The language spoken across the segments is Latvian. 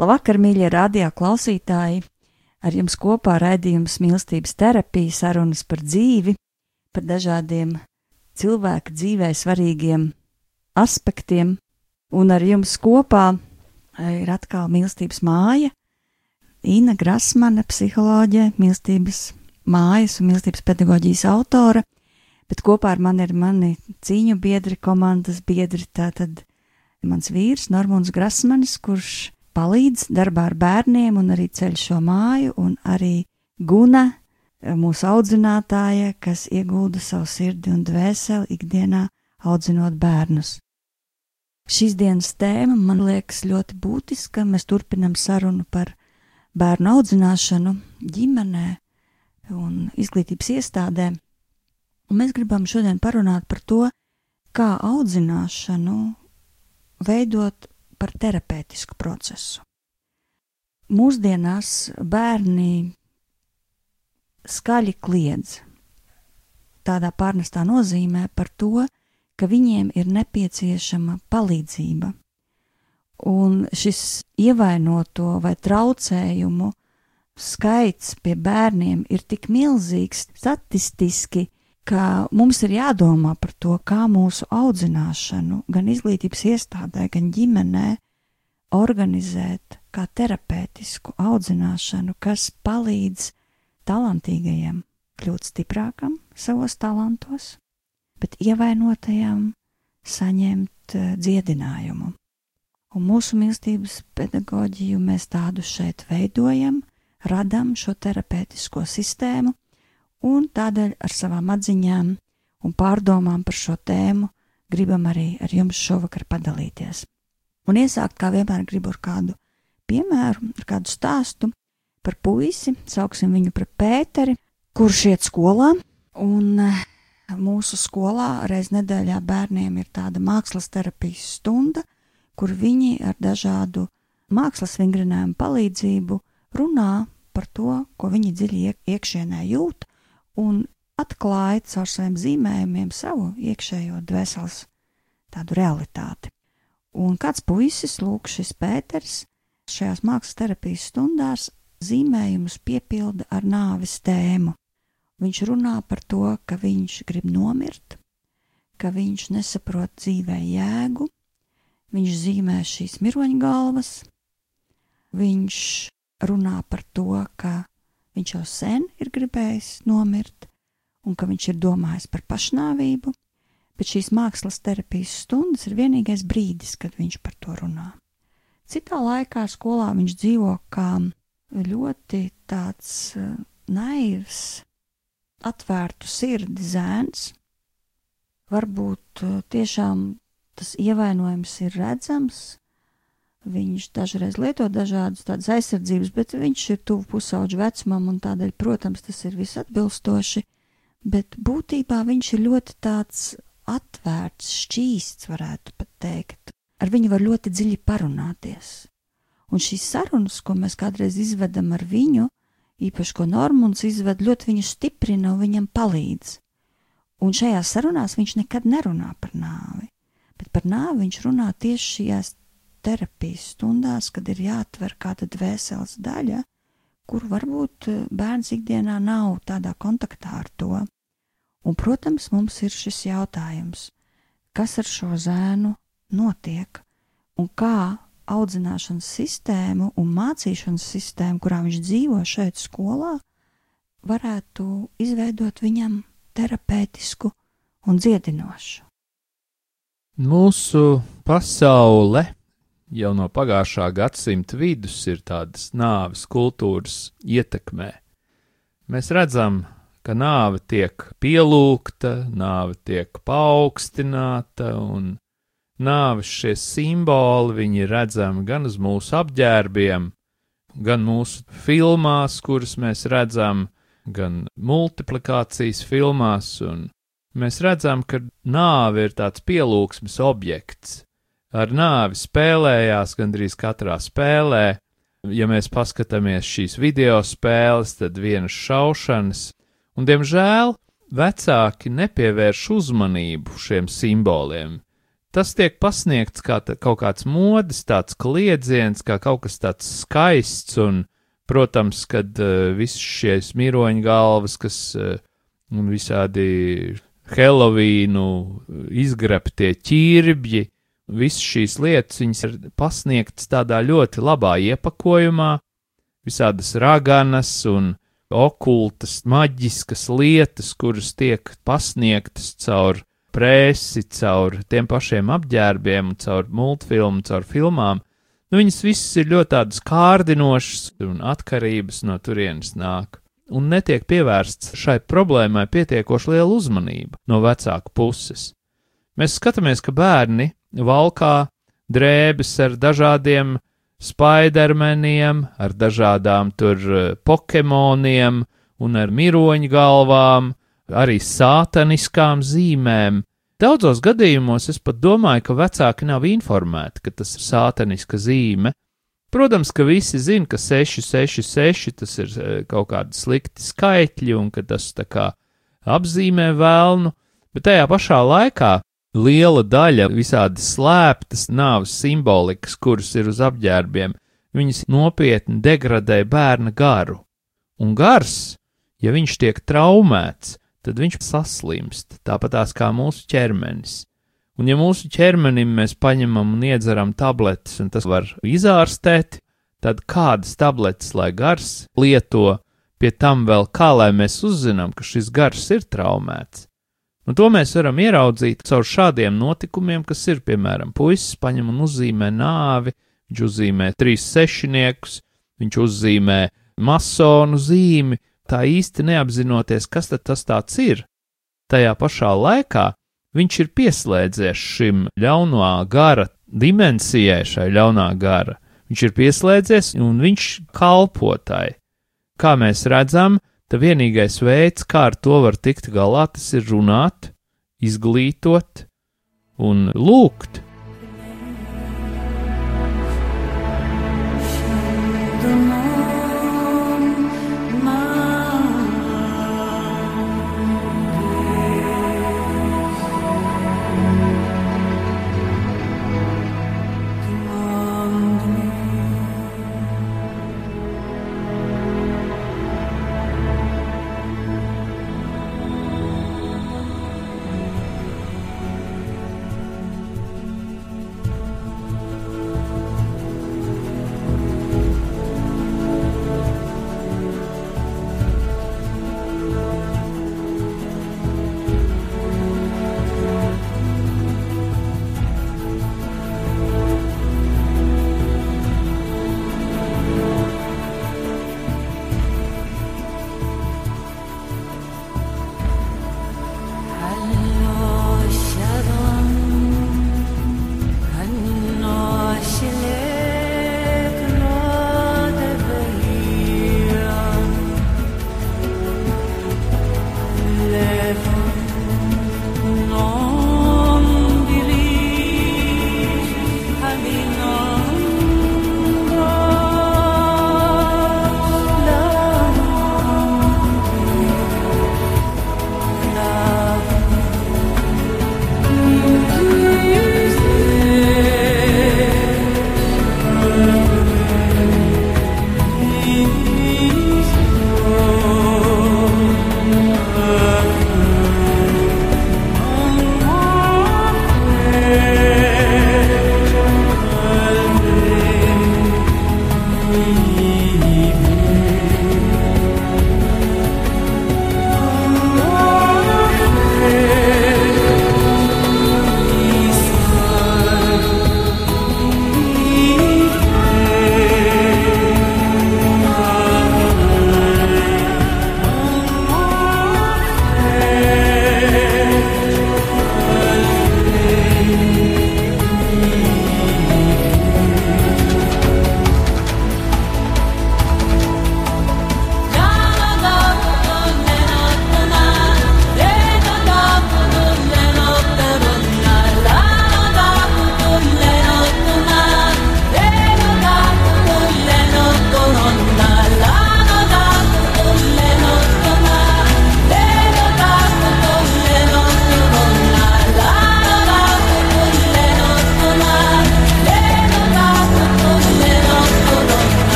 Labvakar, mīļie radio klausītāji! Ar jums kopā raidījums mīlestības terapija, sarunas par dzīvi, par dažādiem cilvēka dzīvē svarīgiem aspektiem, un ar jums kopā ir atkal mīlestības māja, Ina Grasmane, psiholoģe, mīlestības mājas un mīlestības pedagoģijas autore, bet kopā ar mani ir mani cīņu biedri, komandas biedri, tātad mans vīrs Normons Grasmanis, kurš palīdz darbā ar bērniem un arī ceļ šo māju, un arī Guna, mūsu audzinātāja, kas iegulda savu sirdi un dvēseli ikdienā audzinot bērnus. Šīs dienas tēma man liekas ļoti būtiska. Mēs turpinam sarunu par bērnu audzināšanu ģimenē un izglītības iestādē. Un mēs gribam šodien parunāt par to, kā audzināšanu veidot par terapeitisku procesu. Mūsdienās bērni skaļi kliedz tādā pārnestā nozīmē par to, ka viņiem ir nepieciešama palīdzība. Un šis ievainoto vai traucējumu skaits pie bērniem ir tik milzīgs statistiski, ka mums ir jādomā par to, kā mūsu audzināšanu gan izglītības iestādē, gan ģimenē organizēt kā terapeitisku audzināšanu, kas palīdz talantīgajiem kļūt stiprākam savos talantos, bet ievainotajam saņemt uh, dziedinājumu. Un mūsu mīlestības pedagoģiju mēs tādu šeit veidojam, radam šo terapeitisko sistēmu, un tādēļ ar savām atziņām un pārdomām par šo tēmu gribam arī ar jums šovakar padalīties. Un iesākt, kā vienmēr, gribu ar kādu piemēru, ar kādu stāstu par puisi, sauksim viņu par Pēteri, kurš iet skolā, un eh, mūsu skolā reiz nedēļā bērniem ir tāda mākslas terapijas stunda, kur viņi ar dažādu mākslas vingrinājumu palīdzību runā par to, ko viņi dziļi iekšienē jūt, un atklāja caur saviem zīmējumiem savu iekšējo dvēseles tādu realitāti. Un kāds puisis, lūk, šis Pēters, šajās mākslas terapijas stundās zīmējumus piepilda ar nāves tēmu. Viņš runā par to, ka viņš grib nomirt, ka viņš nesaprot dzīvē jēgu, viņš zīmē šīs miroņgalvas, viņš runā par to, ka viņš jau sen ir gribējis nomirt un ka viņš ir domājis par pašnāvību, bet šīs mākslas terapijas stundas ir vienīgais brīdis, kad viņš par to runā. Citā laikā skolā viņš dzīvo kā ļoti tāds uh, naivs, atvērtu sirdi zēns. Varbūt uh, tiešām tas ievainojums ir redzams, Viņš dažreiz lieto dažādas tādas aizsardzības, bet viņš ir tuvu pusauģu vecumam, un tādēļ, protams, tas ir visatbilstoši. Bet būtībā viņš ir ļoti tāds atvērts, šķīsts, varētu pat teikt. Ar viņu var ļoti dziļi parunāties. Un šīs sarunas, ko mēs kādreiz izvedam ar viņu, īpaši ko Normons izved, ļoti viņu stiprina un viņam palīdz. Un šajās sarunās viņš nekad nerunā par nāvi, bet par nāvi viņš runā tieši šajās terapijas stundās, kad ir jāatver kāda dvēseles daļa, kur varbūt eh, bērns ikdienā nav tādā kontaktā ar to. Un, protams, mums ir šis jautājums, kas ar šo zēnu notiek un kā audzināšanas sistēmu un mācīšanas sistēmu, kurā viņš dzīvo šeit skolā, varētu izveidot viņam terapeitisku un dziedinošu. Mūsu pasaule jau no pagājušā gadsimta vidus ir tādas nāves kultūras ietekmē. Mēs redzam, ka nāve tiek pielūgta, nāve tiek paaugstināta, un nāves šie simboli, ir redzami gan uz mūsu apģērbiem, gan mūsu filmās, kuras mēs redzam, gan multiplikācijas filmās, un mēs redzam, ka nāve ir tāds pielūgsmes objekts. Ar nāvi spēlējās gandrīz katrā spēlē. Ja mēs paskatāmies šīs video spēles, tad vienas šaušanas, un diemžēl vecāki nepievērš uzmanību šiem simboliem. Tas tiek pasniegts kā kaut kāds modes, tāds kliedziens, kā kaut kas tāds skaists, un, protams, kad uh, viss šīs miroņu galvas, kas uh, un visādi Helovīnu izgrabtie ķirbji, visas šīs lietas viņas ir pasniegtas tādā ļoti labā iepakojumā, visādas raganas un okultas, maģiskas lietas, kuras tiek pasniegtas caur presi, caur tiem pašiem apģērbiem, caur multfilmu, caur filmām. Nu, viņas visas ir ļoti tādas kārdinošas un atkarības no turienes nāk. Un netiek pievērsts šai problēmai pietiekoši liela uzmanība no vecāku puses. Mēs skatāmies, ka bērni valkā drēbes ar dažādiem spaidermeniem, ar dažādām tur eh, pokemoniem un ar miroņu galvām, arī sātaniskām zīmēm. Daudzos gadījumos es pat domāju, ka vecāki nav informēti, ka tas ir sātaniska zīme. Protams, ka visi zina, ka 666 tas ir eh, kaut kādi slikti skaitļi un ka tas tā kā apzīmē vēlnu, bet tajā pašā laikā liela daļa visādi slēptas nāves simbolikas, kuras ir uz apģērbiem, viņas nopietni degradē bērna garu. Un gars, ja viņš tiek traumēts, tad viņš saslimst, tāpatās kā mūsu ķermenis. Un ja mūsu ķermenim mēs paņemam un iedzeram tabletes, un tas var izārstēt, tad kādas tabletes lai gars lieto, pie tam vēl kā lai mēs uzzinām, ka šis gars ir traumēts. Un to mēs varam ieraudzīt caur šādiem notikumiem, kas ir, piemēram, puisis paņem un uzzīmē nāvi, viņš uzzīmē trīs sešniekus, viņš uzzīmē masonu zīmi, tā īsti neapzinoties, kas tad tas tāds ir. Tajā pašā laikā viņš ir pieslēdzies šim ļaunā gara dimensijai, šai ļaunā gara. Viņš ir pieslēdzies un viņš kalpotai. Kā mēs redzam, Tad vienīgais veids, kā ar to var tikt galā, tas ir runāt, izglītot un lūgt. The night.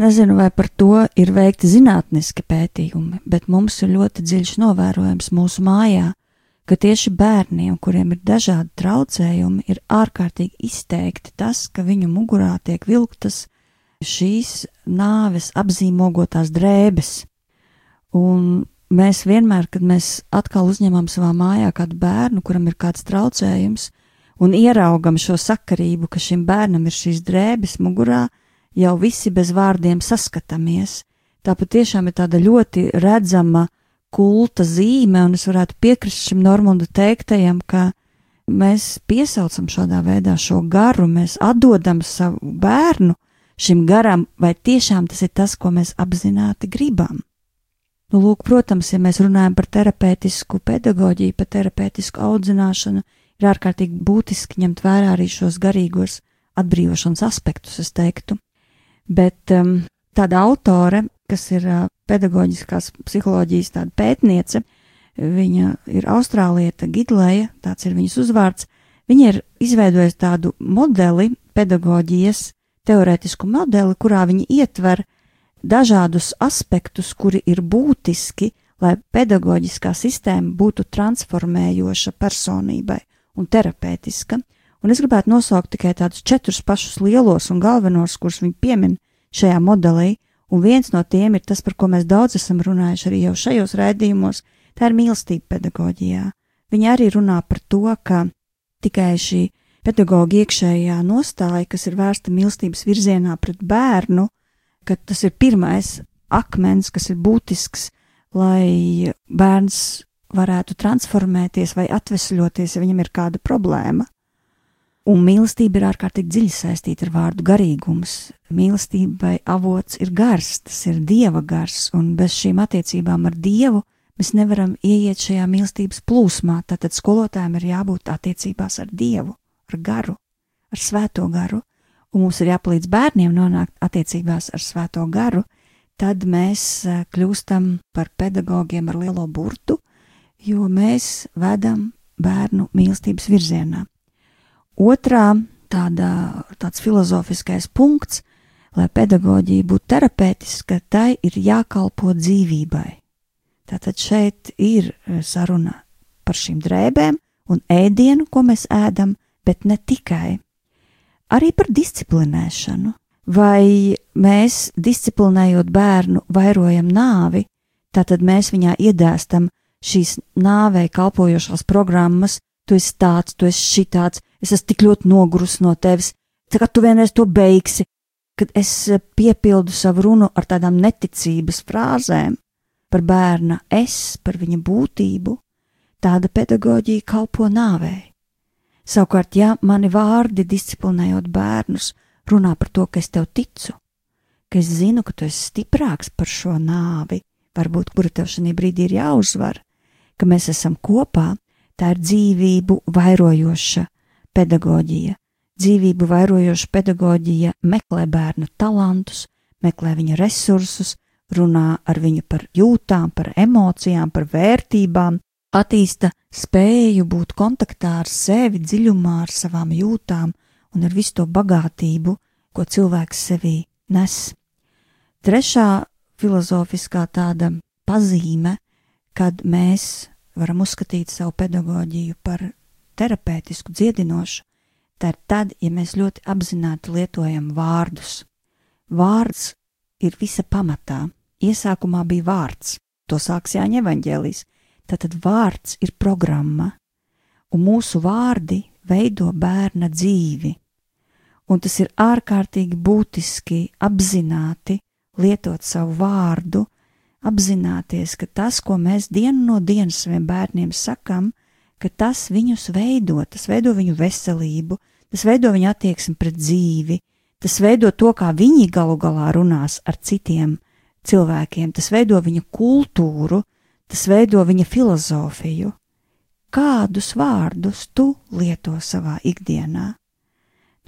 Nezinu, vai par to ir veikti zinātniski pētījumi, bet mums ir ļoti dziļš novērojams mūsu mājā, ka tieši bērniem, kuriem ir dažādi traucējumi, ir ārkārtīgi izteikti tas, ka viņu mugurā tiek vilktas šīs nāves apzīmogotās drēbes. Un mēs vienmēr, kad mēs atkal uzņemam savā mājā kādu bērnu, kuram ir kāds traucējums, un ieraugam šo sakarību, ka šim bērnam ir šīs drēbes mugurā, jau visi bez vārdiem saskatāmies. Tā patiešām ir tāda ļoti redzama kulta zīme, un es varētu piekrist šim Normunda teiktajam, ka mēs piesaucam šādā veidā šo garu, mēs atdodam savu bērnu šim garam, vai tiešām tas ir tas, ko mēs apzināti gribam. Nu, lūk, protams, ja mēs runājam par terapeitisku pedagoģiju, par terapeitisku audzināšanu, ir ārkārtīgi būtiski ņemt vērā arī šos garīgos atbrīvošanas aspektus, es teiktu. Bet um, tāda autore, kas ir uh, pedagoģiskās psiholoģijas tāda pētniece, viņa ir austrālieta Gidleja, tāds ir viņas uzvārds. Viņa ir izveidojusi tādu modeli, pedagoģijas teorētisku modeli, kurā viņa ietver dažādus aspektus, kuri ir būtiski, lai pedagoģiskā sistēma būtu transformējoša personībai un terapeitiska. Un es gribētu nosaukt tikai tādus četrus pašus lielos un galvenos, kurus viņi piemin šajā modelī, un viens no tiem ir tas, par ko mēs daudz esam runājuši arī jau šajos raidījumos, tā ir mīlestība pedagoģijā. Viņi arī runā par to, ka tikai šī pedagoģa iekšējā nostāja, kas ir vērsta mīlestības virzienā pret bērnu, ka tas ir pirmais akmens, kas ir būtisks, lai bērns varētu transformēties vai atvesļoties, ja viņam ir kāda problēma. Un mīlestība ir ārkārtīgi dziļi saistīta ar vārdu garīgums. Mīlestībai avots ir gars, tas ir dieva gars, un bez šīm attiecībām ar dievu mēs nevaram ieiet šajā mīlestības plūsmā. Tātad skolotājiem ir jābūt attiecībās ar dievu, ar garu, ar svēto garu, un mums ir jāpalīdz bērniem nonākt attiecībās ar svēto garu, tad mēs eh, kļūstam par pedagogiem ar lielo burtu, jo mēs vedam bērnu mīlestības virzienā. Otrā tāda, tāds filozofiskais punkts, lai pedagoģija būtu terapeitiska, tai ir jākalpo dzīvībai. Tātad šeit ir e, saruna par šīm drēbēm un ēdienu, ko mēs ēdam, bet ne tikai. Arī par disciplinēšanu. Vai mēs, disciplinējot bērnu, vairojam nāvi, tātad mēs viņā iedēstam šīs nāvei kalpojošās programmas, tu esi tāds, tu esi šitāds, es esmu tik ļoti nogurus no tevis, kad tu vienreiz to beigsi, kad es eh, piepildu savu runu ar tādām neticības frāzēm par bērna es, par viņa būtību, tāda pedagoģija kalpo nāvei. Savukārt, ja mani vārdi disciplinējot bērnus, runā par to, ka es tev ticu, ka es zinu, ka tu esi stiprāks par šo nāvi, varbūt kura tev šajā brīdī ir jāuzvar, ka mēs esam kopā, tā ir dzīvību vairojoša pedagoģija. Dzīvību vairojoša pedagoģija meklē bērnu talantus, meklē viņa resursus, runā ar viņu par jūtām, par emocijām, par vērtībām, attīsta spēju būt kontaktā ar sevi, dziļumā ar savām jūtām un ar visu to bagātību, ko cilvēks sevī nes. Trešā filozofiskā tāda pazīme, kad mēs varam uzskatīt savu pedagoģiju par terapeitisku, dziedinošu, tā ir tad, ja mēs ļoti apzināti lietojam vārdus. Vārds ir visa pamatā. Iesākumā bija vārds, to sāks Jāņa evaņģēlīs. Tātad vārds ir programma, un mūsu vārdi veido bērna dzīvi. Un tas ir ārkārtīgi būtiski apzināti lietot savu vārdu, apzināties, ka tas, ko mēs dienu no dienas saviem bērniem sakam, ka tas viņus veido, tas veido viņu veselību, tas veido viņu attieksmi pret dzīvi, tas veido to, kā viņi galu galā runās ar citiem cilvēkiem, tas veido viņa kultūru, tas veido viņa filozofiju. Kādus vārdus tu lieto savā ikdienā?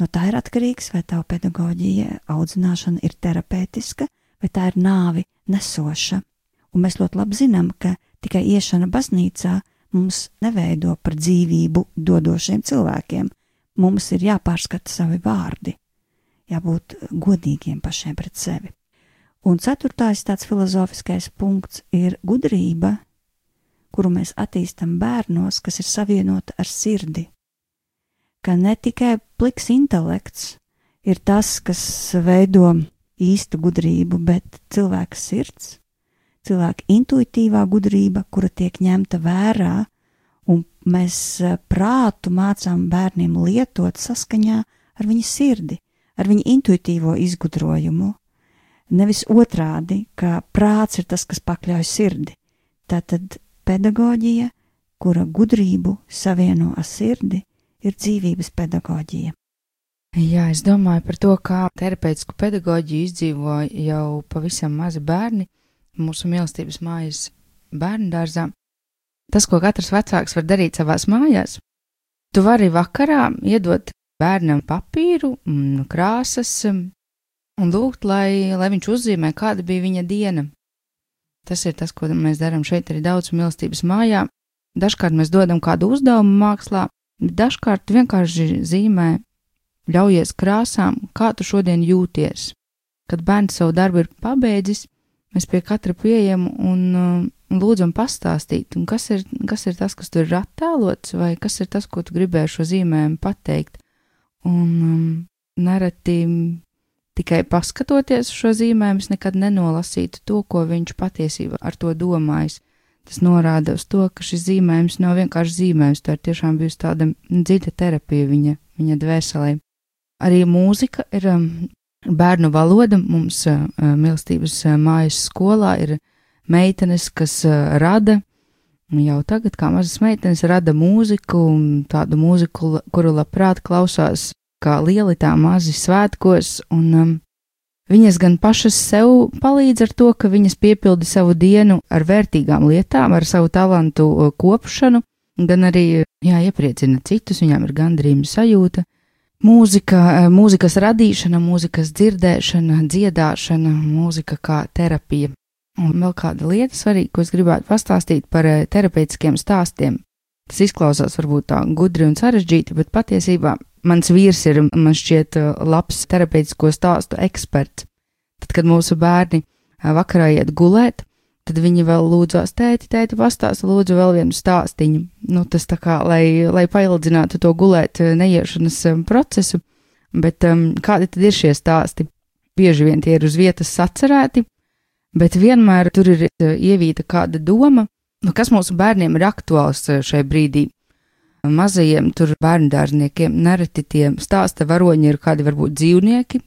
No tā ir atkarīgs, vai tava pedagoģija, audzināšana ir terapeitiska, vai tā ir nāvi nesoša. Un mēs ļoti labi zinām, ka tikai iešana baznīcā mums neveido par dzīvību dodošiem cilvēkiem. Mums ir jāpārskata savi vārdi, jābūt godīgiem pašiem pret sevi. Un ceturtais tāds filozofiskais punkts ir gudrība, kuru mēs attīstam bērnos, kas ir savienota ar sirdi. Ka ne tikai pliks intelekts ir tas, kas veido īstu gudrību, bet cilvēka sirds, cilvēka intuitīvā gudrība, kura tiek ņemta vērā, un mēs eh, prātu mācām bērniem lietot saskaņā ar viņa sirdi, ar viņa intuitīvo izgudrojumu. Nevis otrādi, ka prāts ir tas, kas pakļauj sirdi. Tātad pedagoģija, kura gudrību savieno ar sirdi, ir dzīvības pedagoģija. Jā, es domāju par to, kā terapeitisku pedagoģiju izdzīvo jau pavisam mazi bērni mūsu mīlestības mājas bērnu dārzā. Tas, ko katrs vecāks var darīt savās mājās, tu vari vakarā iedot bērnam papīru, krāsas un lūgt, lai, lai viņš uzzīmē, kāda bija viņa diena. Tas ir tas, ko mēs darām šeit arī daudz mīlestības mājā. Dažkārt mēs dodam kādu uzdevumu mākslā, bet dažkārt vienkārši zīmē, ļaujies krāsām, kā tu šodien jūties. Kad bērns savu darbu ir pabeidzis, mēs pie katra pieejam un, un uh, lūdzam pastāstīt, kas ir, kas ir tas, kas tur ir attēlots, vai kas ir tas, ko tu gribēji šo zīmējumu pateikt. Un um, nereti Tikai paskatoties uz šo zīmējumu, es nekad nenolasītu to, ko viņš patiesībā ar to domājis. Tas norāda uz to, ka šis zīmējums nav vienkārši zīmējums, tā ir tiešām bijusi tāda dziļa terapija viņa, viņa dvēselē. Arī mūzika ir um, bērnu valoda. Mums uh, mīlestības uh, mājas skolā ir meitenes, kas uh, rada jau tagad, kā mazas meitenes, rada mūziku, tādu mūziku, kuru labprāt klausās kā lieli tā mazi svētkos, un um, viņas gan pašas sev palīdz ar to, ka viņas piepildi savu dienu ar vērtīgām lietām, ar savu talantu uh, kopšanu, gan arī, jā, iepriecina citus, viņām ir gandrījuma sajūta. Mūzika, uh, mūzikas radīšana, mūzikas dzirdēšana, dziedāšana, mūzika kā terapija. Un vēl kāda lieta svarīga, ko es gribētu pastāstīt par uh, terapeitiskiem stāstiem. Tas izklausās varbūt tā gudri un sarežģīti, bet patiesībā Mans vīrs ir, man šķiet, labs terapeitisko stāstu eksperts. Tad, kad mūsu bērni vakarā iet gulēt, tad viņi vēl lūdzās, tēti, tēti, pastāsti, lūdzu, vēl vienu stāstīņu. Nu, tas tā kā, lai, lai paildzinātu to gulēt neiešanas procesu, bet um, kādi tad ir šie stāsti? Bieži vien tie ir uz vietas sacerēti, bet vienmēr tur ir ievīta kāda doma, nu, kas mūsu bērniem ir aktuāls šai brīdī mazajiem tur bērndārzniekiem nereti tie stāsta varoņi ir kādi varbūt dzīvnieki.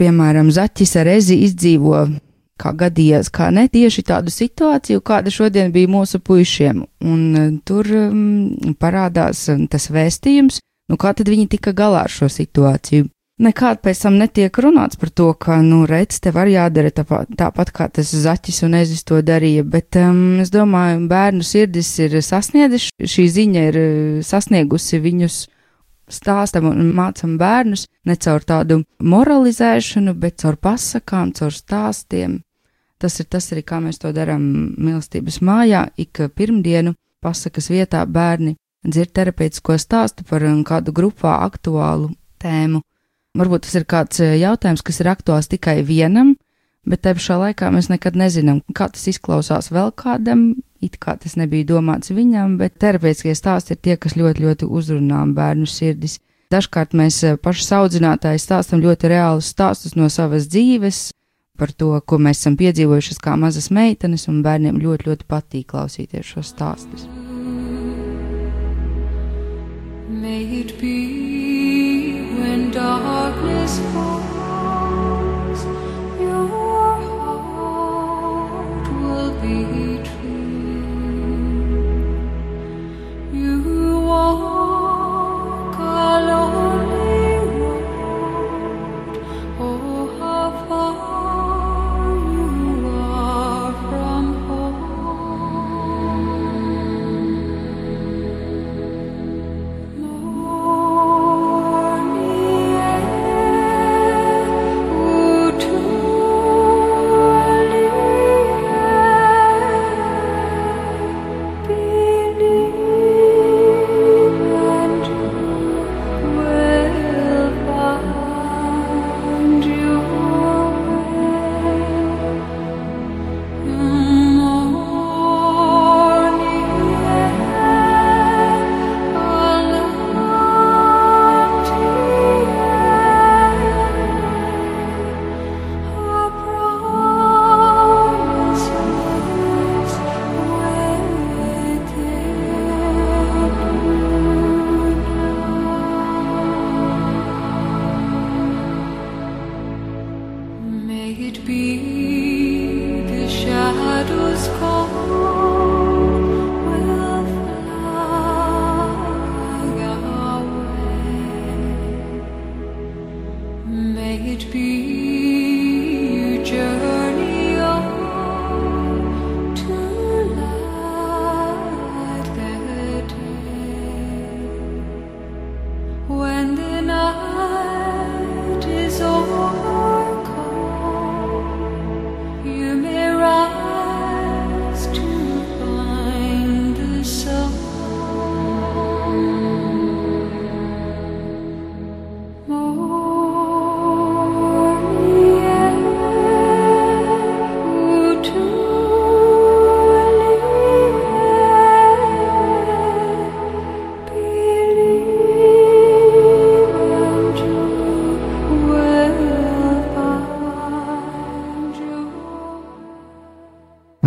Piemēram, zaķis ar ezi izdzīvo, kā gadījās, kā ne tieši tādu situāciju, kāda šodien bija mūsu puišiem, un e, tur um, parādās e, tas vēstījums, nu kā tad viņi tika galā ar šo situāciju. Nekād pēc tam netiek runāts par to, ka, nu, redz, tev arī jādara tāpat, tāpat kā tas zaķis un ezis to darīja, bet um, es domāju, bērnu sirdis ir sasniedzis, šī ziņa ir uh, sasniegusi viņus stāstam un mācam bērnus ne caur tādu moralizēšanu, bet caur pasakām, caur stāstiem. Tas ir tas arī, kā mēs to darām mīlestības mājā, ik pirmdienu pasakas vietā bērni dzird terapeitisko stāstu par um, kādu grupā aktuālu tēmu. Varbūt tas ir kāds eh, jautājums, kas ir aktuāls tikai vienam, bet te pašā laikā mēs nekad nezinām, kā tas izklausās vēl kādam, it kā tas nebija domāts viņam, bet terapeitiskie stāsti ir tie, kas ļoti, ļoti uzrunā bērnu sirdis. Dažkārt mēs eh, paši audzinātāji stāstam ļoti reālus stāstus no savas dzīves, par to, ko mēs esam piedzīvojuši kā mazas meitenes, un bērniem ļoti, ļoti patīk klausīties šos stāstus. May it be when darkness falls,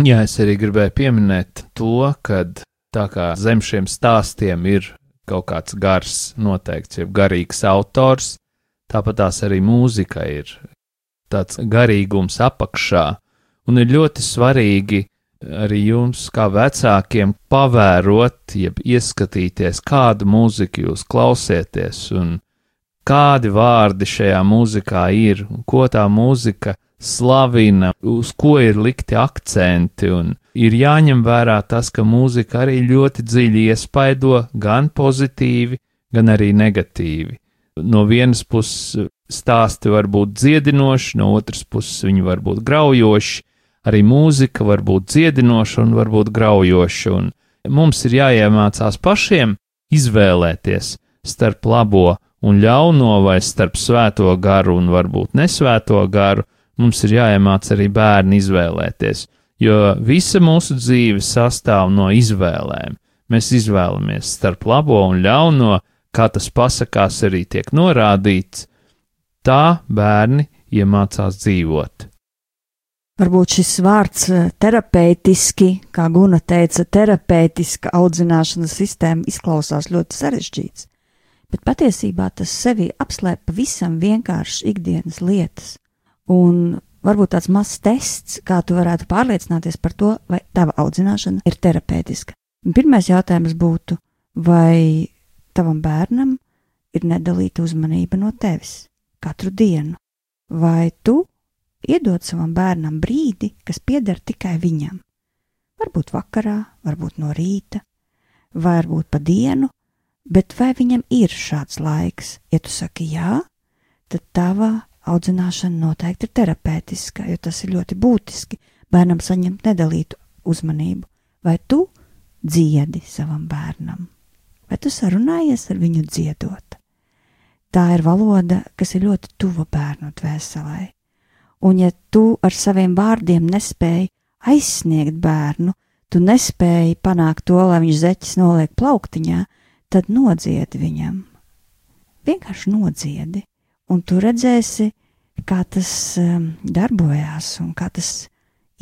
Jā, es arī gribēju pieminēt to, ka tā kā zem šiem stāstiem ir kaut kāds gars, noteikts, jeb garīgs autors, tāpat tās arī mūzika ir tāds garīgums apakšā, un ir ļoti svarīgi arī jums, kā vecākiem, pavērot, jeb ieskatīties, kādu mūziku jūs klausieties, un kādi vārdi šajā mūzikā ir, un ko tā mūzika slavina, uz ko ir likti akcenti, ir jāņem vērā tas, ka mūzika arī ļoti dziļi iespaido gan pozitīvi, gan arī negatīvi. No vienas puses stāsti var būt dziedinoši, no otras puses viņi var būt graujoši, arī mūzika var būt dziedinoša un var būt graujoša, un mums ir jāiemācās pašiem izvēlēties starp labo un ļauno vai starp svēto garu un varbūt nesvēto garu, mums ir jāiemāc arī bērni izvēlēties, jo visa mūsu dzīve sastāv no izvēlēm. Mēs izvēlamies starp labo un ļauno, kā tas pasakās arī tiek norādīts, tā bērni iemācās dzīvot. Varbūt šis vārds eh, terapeitiski, kā Guna teica, terapeitiska audzināšanas sistēma izklausās ļoti sarežģīts, bet patiesībā tas sevi apslēp pavisam vienkāršas ikdienas lietas. Un varbūt tāds mazs tests, kā tu varētu pārliecināties par to, vai tava audzināšana ir terapeitiska. Pirmais jautājums būtu, vai tavam bērnam ir nedalīta uzmanība no tevis katru dienu, vai tu iedod savam bērnam brīdi, kas pieder tikai viņam. Varbūt vakarā, varbūt no rīta, varbūt pa dienu, bet vai viņam ir šāds laiks? Ja tu saki jā, tad tava audzināšana noteikti ir terapeitiska, jo tas ir ļoti būtiski bērnam saņemt nedalītu uzmanību. Vai tu dziedi savam bērnam, vai tu sarunājies ar viņu dziedot? Tā ir valoda, kas ir ļoti tuva bērnu dvēselē un ja tu ar saviem vārdiem nespēji aizsniegt bērnu, tu nespēji panākt to, lai viņš zeķis noliek plauktiņā, tad nodziedi viņam. Vienkārši nodziedi, un tu redzēsi, kā tas um, darbojās un kā tas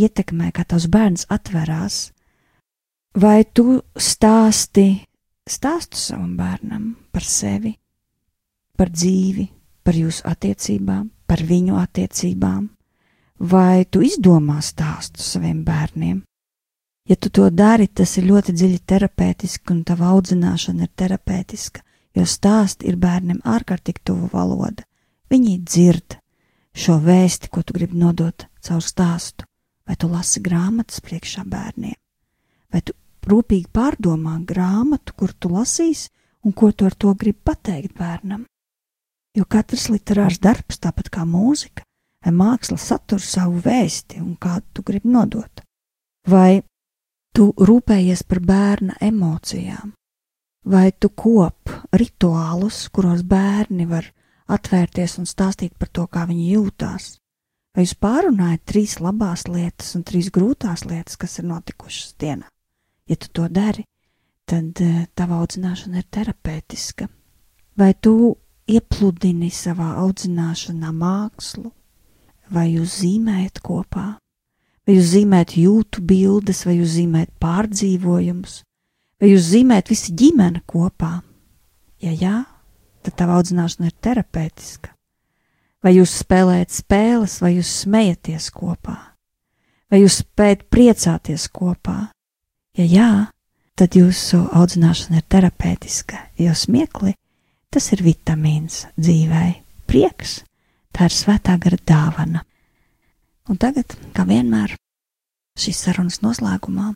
ietekmē, kā tavs bērns atverās. Vai tu stāsti, stāstu savam bērnam par sevi, par dzīvi, par jūsu attiecībām, par viņu attiecībām, vai tu izdomā stāstu saviem bērniem. Ja tu to dari, tas ir ļoti dziļi terapeitiski, un tava audzināšana ir terapeitiska, jo stāsti ir bērniem ārkārtīgi tuvu valoda. Viņi dzird šo vēsti, ko tu gribi nodot caur stāstu, vai tu lasi grāmatas priekšā bērniem, vai tu rūpīgi pārdomā grāmatu, kur tu lasīsi un ko tu ar to gribi pateikt bērnam? Jo katrs literārs darbs, tāpat kā mūzika vai māksla, satur savu vēsti un kādu tu gribi nodot. Vai tu rūpējies par bērna emocijām, vai tu kop rituālus, kuros bērni var atvērties un stāstīt par to, kā viņi jūtās, vai jūs pārunājat trīs labās lietas un trīs grūtās lietas, kas ir notikušas dienā. Ja tu to dari, tad uh, tava audzināšana ir terapeitiska. Vai tu iepludini savā audzināšanā mākslu, vai jūs zīmējat kopā, vai jūs zīmējat jūtu bildes, vai jūs zīmējat pārdzīvojumus, vai jūs zīmējat visi ģimene kopā. Ja jā, tad tava audzināšana ir terapeitiska. Vai jūs spēlējat spēles, vai jūs smejaties kopā, vai jūs spējat priecāties kopā. Ja jā, tad jūsu audzināšana ir terapeitiska, jo smiekli Tas ir vitamīns dzīvei, prieks, tā ir svētā gara dāvana. Un tagad, kā vienmēr, šīs sarunas noslēgumā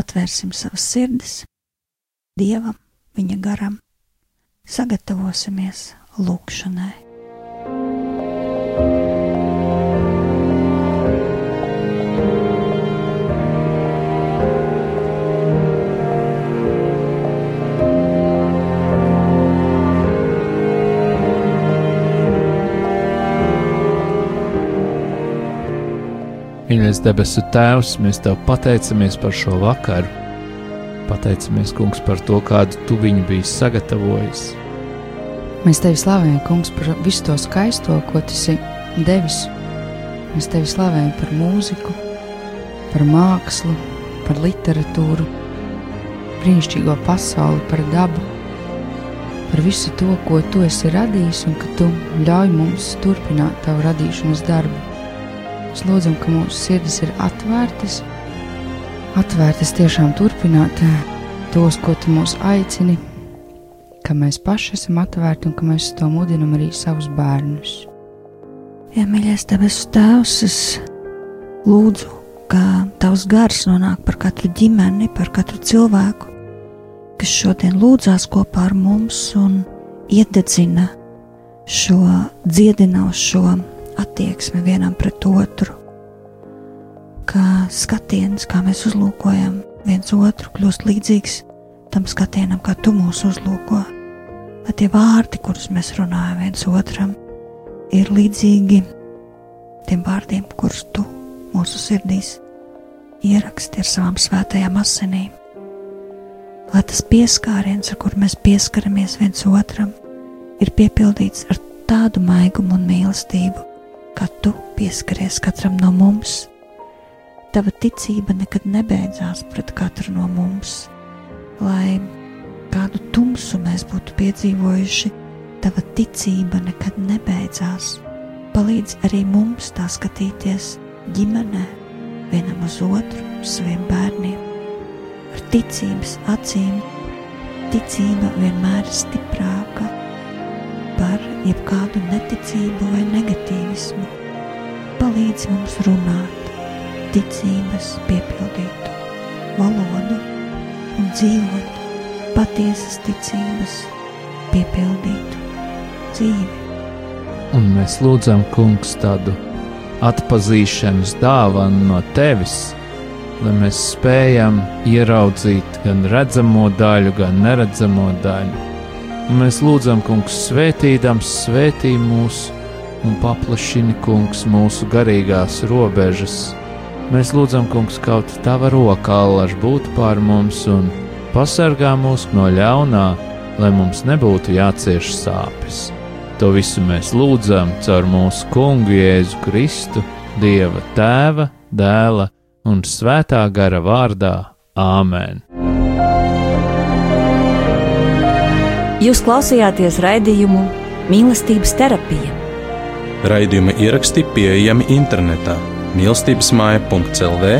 atvērsim savas sirdis Dievam, Viņa garam, sagatavosimies lūkšanai. Mīļais debesu Tēvs, mēs Tev pateicamies par šo vakaru. Pateicamies, Kungs, par to, kādu Tu viņu biji sagatavojis. Mēs tevi slavējam, Kungs, par visu to skaisto, ko tu esi devis. Mēs tevi slavējam par mūziku, par mākslu, par literatūru, brīnišķīgo pasauli, par dabu, par visu to, ko tu esi radījis un ka tu ļauj mums turpināt tavu radīšanas darbu. Mēs lūdzam, ka mūsu sirdis ir atvērtas, atvērtas tiešām turpināt tos, ko tu mūs aicini, ka mēs paši esam atvērti un ka mēs to mudinam arī savus bērnus. Ja mīļais debesu Tēvs, es lūdzu, ka Tavs gars nonāk par katru ģimeni, par katru cilvēku, kas šodien lūdzās kopā ar mums un iededzina šo dziedinošo attieksmi vienam pret otru. Kā skatiens, kā mēs uzlūkojam viens otru, kļūst līdzīgs tam skatienam, kā tu mūs uzlūko. Lai tie vārdi, kurus mēs runājam viens otram, ir līdzīgi tiem vārdiem, kurus tu mūsu sirdīs ieraksti ar savām svētajām asinīm. Lai tas pieskāriens, ar kuru mēs pieskaramies viens otram, ir piepildīts ar tādu maigumu un mīlestību, kā tu pieskaries katram no mums. Tava ticība nekad nebeidzās pret katru no mums. Lai kādu tumsu mēs būtu piedzīvojuši, tava ticība nekad nebeidzās. Palīdz arī mums tā skatīties ģimenē, vienam uz otru, saviem bērniem. Ar ticības acīm ticība vienmēr ir stiprāka par jebkādu neticību vai negatīvismu. Palīdz mums runāt, ticības piepildītu valodu un dzīvot patiesas ticības piepildītu dzīvi. Un mēs lūdzam, Kungs, tādu atpazīšanas dāvanu no Tevis, lai mēs spējam ieraudzīt gan redzamo daļu, gan neredzamo daļu. Un mēs lūdzam, Kungs, svētīdams, svētī mūs un paplašini, Kungs, mūsu garīgās robežas. Mēs lūdzam, Kungs, kaut Tava roka allaž būtu pār mums un pasargā mūs no ļaunā, lai mums nebūtu jācieš sāpes. To visu mēs lūdzam caur mūsu Kungu Jēzu Kristu, Dieva Tēva, Dēla un Svētā gara vārdā - Āmen! Jūs klausījāties raidījumu Mīlestības terapija. Raidījuma ieraksti pieejami internetā mīlestības māja.clv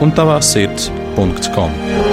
un tavā sirds.com.